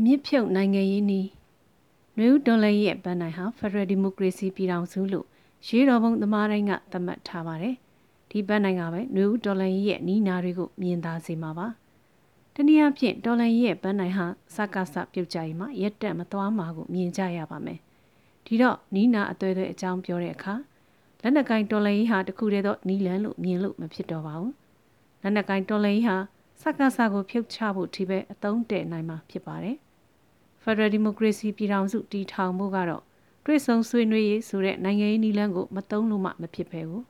အမြင့်ဖြုတ်နိုင်ငံရေးနီးနွေဦးဒေါ်လာရဲ့ပန်းနိုင်ဟာ Federal Democracy ပြည်ထောင်စုလို့ရေးတော်ပုံသမားတိုင်းကသတ်မှတ်ထားပါတယ်။ဒီပန်းနိုင်ကပဲနွေဦးဒေါ်လာရဲ့နီးနာတွေကိုမြင်သာစေမှာပါ။တနည်းအားဖြင့်ဒေါ်လာရဲ့ပန်းနိုင်ဟာစကားစပြုတ်ကြရင်မှရက်တက်မသွားမှာကိုမြင်ကြရပါမယ်။ဒီတော့နီးနာအသွဲသွဲအကြောင်းပြောတဲ့အခါလက်နက်ကင်ဒေါ်လာကြီးဟာတခုတည်းသောနီးလန်းလို့မြင်လို့မဖြစ်တော့ပါဘူး။လက်နက်ကင်ဒေါ်လာကြီးဟာစကားစကိုဖြုတ်ချဖို့ဒီပဲအသုံးတည့်နိုင်မှာဖြစ်ပါတယ်။ Federal Democracy ပြည်ထောင်စုတည်ထောင်မှုကတော့တွစ်ဆုံဆွေးနွေးရေးဆိုတဲ့နိုင်ငံရေးနည်းလမ်းကိုမသုံးလို့မှမဖြစ်ပဲဘူး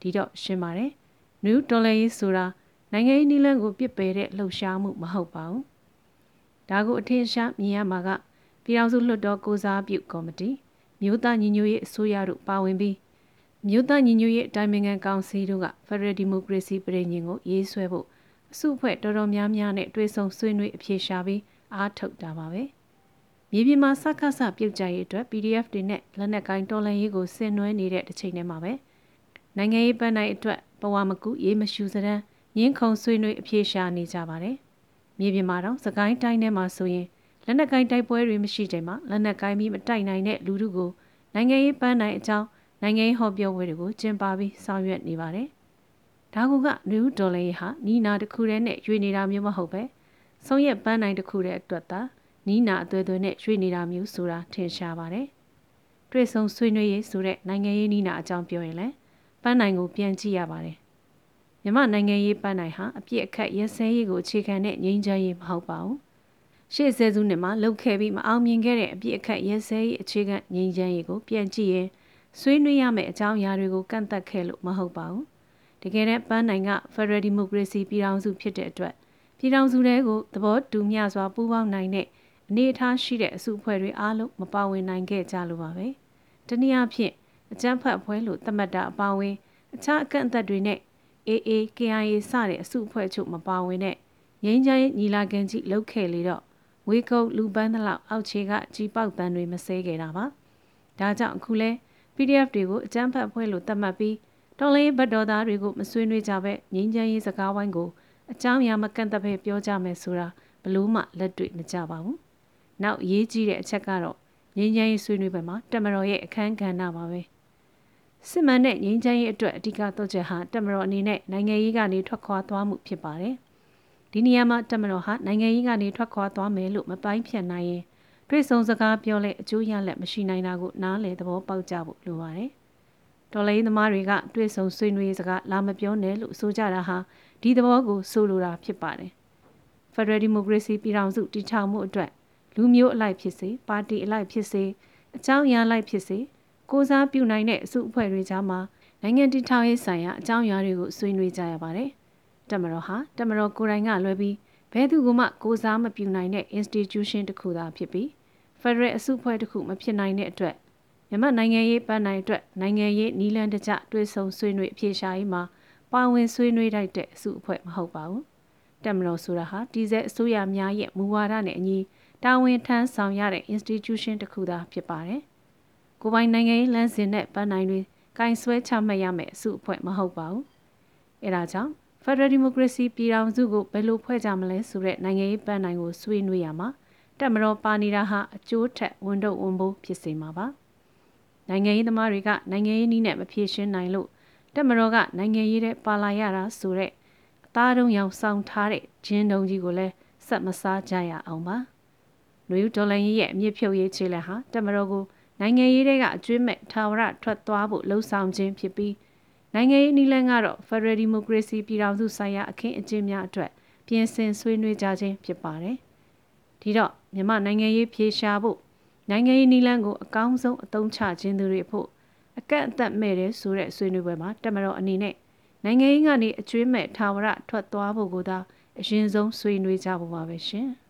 ဒီတော့ရှင်းပါတယ် New Dollar ရေးဆိုတာနိုင်ငံရေးနည်းလမ်းကိုပြစ်ပယ်တဲ့လှုပ်ရှားမှုမဟုတ်ပါဘူးဒါကိုအထင်ရှားမြင်ရမှာကပြည်ထောင်စုလွှတ်တော်ကိုစားပြုကော်မတီမြို့သားညီညွတ်ရေးအစိုးရတို့ပါဝင်ပြီးမြို့သားညီညွတ်ရေးအတိုင်းအငံကောင်စီတို့က Federal Democracy ပြည်ညင်ကိုရေးဆွဲဖို့အစုအဖွဲ့တော်တော်များများနဲ့တွေ့ဆုံဆွေးနွေးအပြေရှားပြီး အားထုတ်တာပါပဲမြေပြင်မှာစခါဆပြုတ်ကြရေးအတွက် PDF တွေနဲ့လက်နက်ကိုင်းတော်လှန်ရေးကိုဆင်နွှဲနေတဲ့တစ်ချိန်တည်းမှာပဲနိုင်ငံရေးပန်းနိုင်အတွက်ဘဝမကူရေးမရှူစတဲ့ငင်းခုံဆွေးနွေးအပြေရှာနေကြပါတယ်မြေပြင်မှာတော့စကိုင်းတိုင်းထဲမှာဆိုရင်လက်နက်ကိုင်းတိုက်ပွဲတွေမရှိချိန်မှာလက်နက်ကိုင်းပြီးမတိုက်နိုင်တဲ့လူထုကိုနိုင်ငံရေးပန်းနိုင်အကြောင်းနိုင်ငံရေးဟောပြောပွဲတွေကိုကျင်းပပြီးဆောင်ရွက်နေပါတယ်ဒါကကနယူးဒေါ်လာရေးဟာနီနာတစ်ခုတည်းနဲ့ရွေနေတာမျိုးမဟုတ်ပဲ ဆုံးရက်ပန်းနိုင်တစ်ခုတည်းအတွက်သာနီးနာအသွဲသွဲနဲ့ရွှေ့နေတာမျိုးဆိုတာထင်ရှားပါတယ်။တွေ့ဆုံဆွေးနွေးရေးဆိုတဲ့နိုင်ငံရေးနီးနာအကြောင်းပြောရင်လည်းပန်းနိုင်ကိုပြန်ကြည့်ရပါတယ်။မြမနိုင်ငံရေးပန်းနိုင်ဟာအပြစ်အခတ်ရစဲရေးကိုအခြေခံတဲ့ငြိမ်းချမ်းရေးမဟုတ်ပါဘူး။ရှေ့ဆဲစုနှစ်မှာလှုပ်ခဲ့ပြီးမအောင်မြင်ခဲ့တဲ့အပြစ်အခတ်ရစဲရေးအခြေခံငြိမ်းချမ်းရေးကိုပြန်ကြည့်ရင်ဆွေးနွေးရမယ့်အကြောင်းအရာတွေကိုကန့်သက်ခဲ့လို့မဟုတ်ပါဘူး။တကယ်တမ်းပန်းနိုင်က Federal Democracy ပြည်ထောင်စုဖြစ်တဲ့အတွက် ပြည်ထောင်စုတွေကိုသဘောတူမျှစွာပူးပေါင်းနိုင်တဲ့အနေအထားရှိတဲ့အစုအဖွဲ့တွေအားလုံးမပါဝင်နိုင်ခဲ့ကြလို့ပါပဲ။တနည်းအားဖြင့်အကြမ်းဖက်အဖွဲ့လို့သတ်မှတ်တာအပါအဝင် အခြားအကန့်အသတ်တွေနဲ့ AA KIA စတဲ့အစုအဖွဲ့ချုပ်မပါဝင်တဲ့ငင်းချိုင်းညီလာခံကြီးလုပ်ခဲ့လေတော့ဝေကုတ်လူပန်းသလောက်အောက်ခြေကကြီးပေါက်တန်းတွေမစဲခဲ့တာပါ။ဒါကြောင့်အခုလဲ PDF တွေကိုအကြမ်းဖက်အဖွဲ့လို့သတ်မှတ်ပြီးတော်လေးဘတ်တော်သားတွေကိုမဆွေးနွေးကြပဲငင်းချမ်းရေးစကားဝိုင်းကို အကြောင်းအရာမကန့်သက်ပဲပြောကြမယ်ဆိုတာဘလို့မှလက်တွေ့မကြပါဘူးနောက်အရေးကြီးတဲ့အချက်ကတော့ငြိမ်းချမ်းရေးဆွေးနွေးပွဲမှာတမတော်ရဲ့အခမ်းကဏ္ဍပါပဲစစ်မှန်တဲ့ငြိမ်းချမ်းရေးအတွက်အဓိကတော့ချက်ဟာတမတော်အနေနဲ့နိုင်ငံရေးကနေထွက်ခွာသွားမှုဖြစ်ပါတယ်ဒီနေရာမှာတမတော်ဟာနိုင်ငံရေးကနေထွက်ခွာသွားမယ်လို့မပိုင်းဖြတ်နိုင်ရင်တွေ့ဆုံစကားပြောလဲအကျိုးရလက်မရှိနိုင်တာကိုနားလည်သဘောပေါက်ကြဖို့လိုပါတယ် တော်လိုင်းသမားတွေကတွေ့ဆုံဆွေးနွေးစကားလာမပြောနဲ့လို့ဆိုကြတာဟာဒီသဘောကိုဆိုလိုတာဖြစ်ပါတယ် Federal Democracy ပြည်ထောင်စုတည်ထောင်မှုအတွက်လူမျိုးအလိုက်ဖြစ်စေပါတီအလိုက်ဖြစ်စေအကြောင်းအရာလိုက်ဖြစ်စေကိုစားပြုနိုင်တဲ့အစုအဖွဲ့တွေကြားမှာနိုင်ငံတည်ထောင်ရေးဆိုင်ရာအကြောင်းအရာတွေကိုဆွေးနွေးကြရပါတယ်။တမတော်ဟာတမတော်ကိုယ်တိုင်ကလွဲပြီးဘယ်သူကမှကိုစားမပြုနိုင်တဲ့ institution တစ်ခုသာဖြစ်ပြီး Federal အစုအဖွဲ့တစ်ခုမဖြစ်နိုင်တဲ့အတွက် မြန်မာနိုင်ငံရေးပန်းနိုင်အတွက်နိုင်ငံရေးနီလန်းတကျတွဲဆုံဆွေးနွေးအပြေရှားရေးမှာပါဝင်ဆွေးနွေးတိုက်တဲ့အစုအဖွဲ့မဟုတ်ပါဘူး။တမတော်ဆိုတာဟာဒီဇက်အစိုးရများရဲ့မူဝါဒနဲ့အညီတာဝန်ထမ်းဆောင်ရတဲ့ institution တစ်ခုသာဖြစ်ပါတယ်။ကိုပိုင်နိုင်ငံရေးလမ်းစဉ်နဲ့ပန်းနိုင်တွေကင်ဆွဲချမှတ်ရမယ့်အစုအဖွဲ့မဟုတ်ပါဘူး။အဲဒါကြောင့် Federal Democracy ပြည်ထောင်စုကိုဘယ်လိုဖွဲ့ကြမလဲဆိုတဲ့နိုင်ငံရေးပန်းနိုင်ကိုဆွေးနွေးရမှာတက်မတော်ပါနေတာဟာအကျိုးထက်ဝန်တော့ဝန်ဖို့ဖြစ်စေမှာပါ။ နိုင်ငံရေးသမားတွေကနိုင်ငံရေးနည်းနဲ့မဖြေရှင်းနိုင်လို့တက်မတော်ကနိုင်ငံရေးတဲ့ပါလာရတာဆိုတဲ့အသားတုံးရောင်ဆောင်ထားတဲ့ဂျင်းတုံကြီးကိုလည်းဆက်မစားကြရအောင်ပါ။နွေဦးဒေါ်လန်ရဲ့အမြင့်ဖြုတ်ရေးခြေလှမ်းဟာတမတော်ကိုနိုင်ငံရေးတွေကအကျွေးမဲ့ထာဝရထွက်သွားဖို့လှုံ့ဆော်ခြင်းဖြစ်ပြီးနိုင်ငံရေးနည်းလမ်းကတော့ Federal Democracy ပြည်ထောင်စုဆိုင်ရာအခင်းအကျင်းများအတွက်ပြင်ဆင်ဆွေးနွေးကြခြင်းဖြစ်ပါတယ်။ဒီတော့မြန်မာနိုင်ငံရေးဖြေရှားဖို့ နိုင်ငံရေးနည်းလမ်းကိုအကောင်းဆုံးအသုံးချခြင်းသူတွေဖို့အကန့်အသတ်မဲ့တဲ့ဆိုတဲ့ဆွေးနွေးပွဲမှာတမတော်အနေနဲ့နိုင်ငံရေးကနေအကျွေးမဲ့ထာဝရထွက်သွားဖို့ကိုသာအရင်ဆုံးဆွေးနွေးကြဖို့ပါပဲရှင်။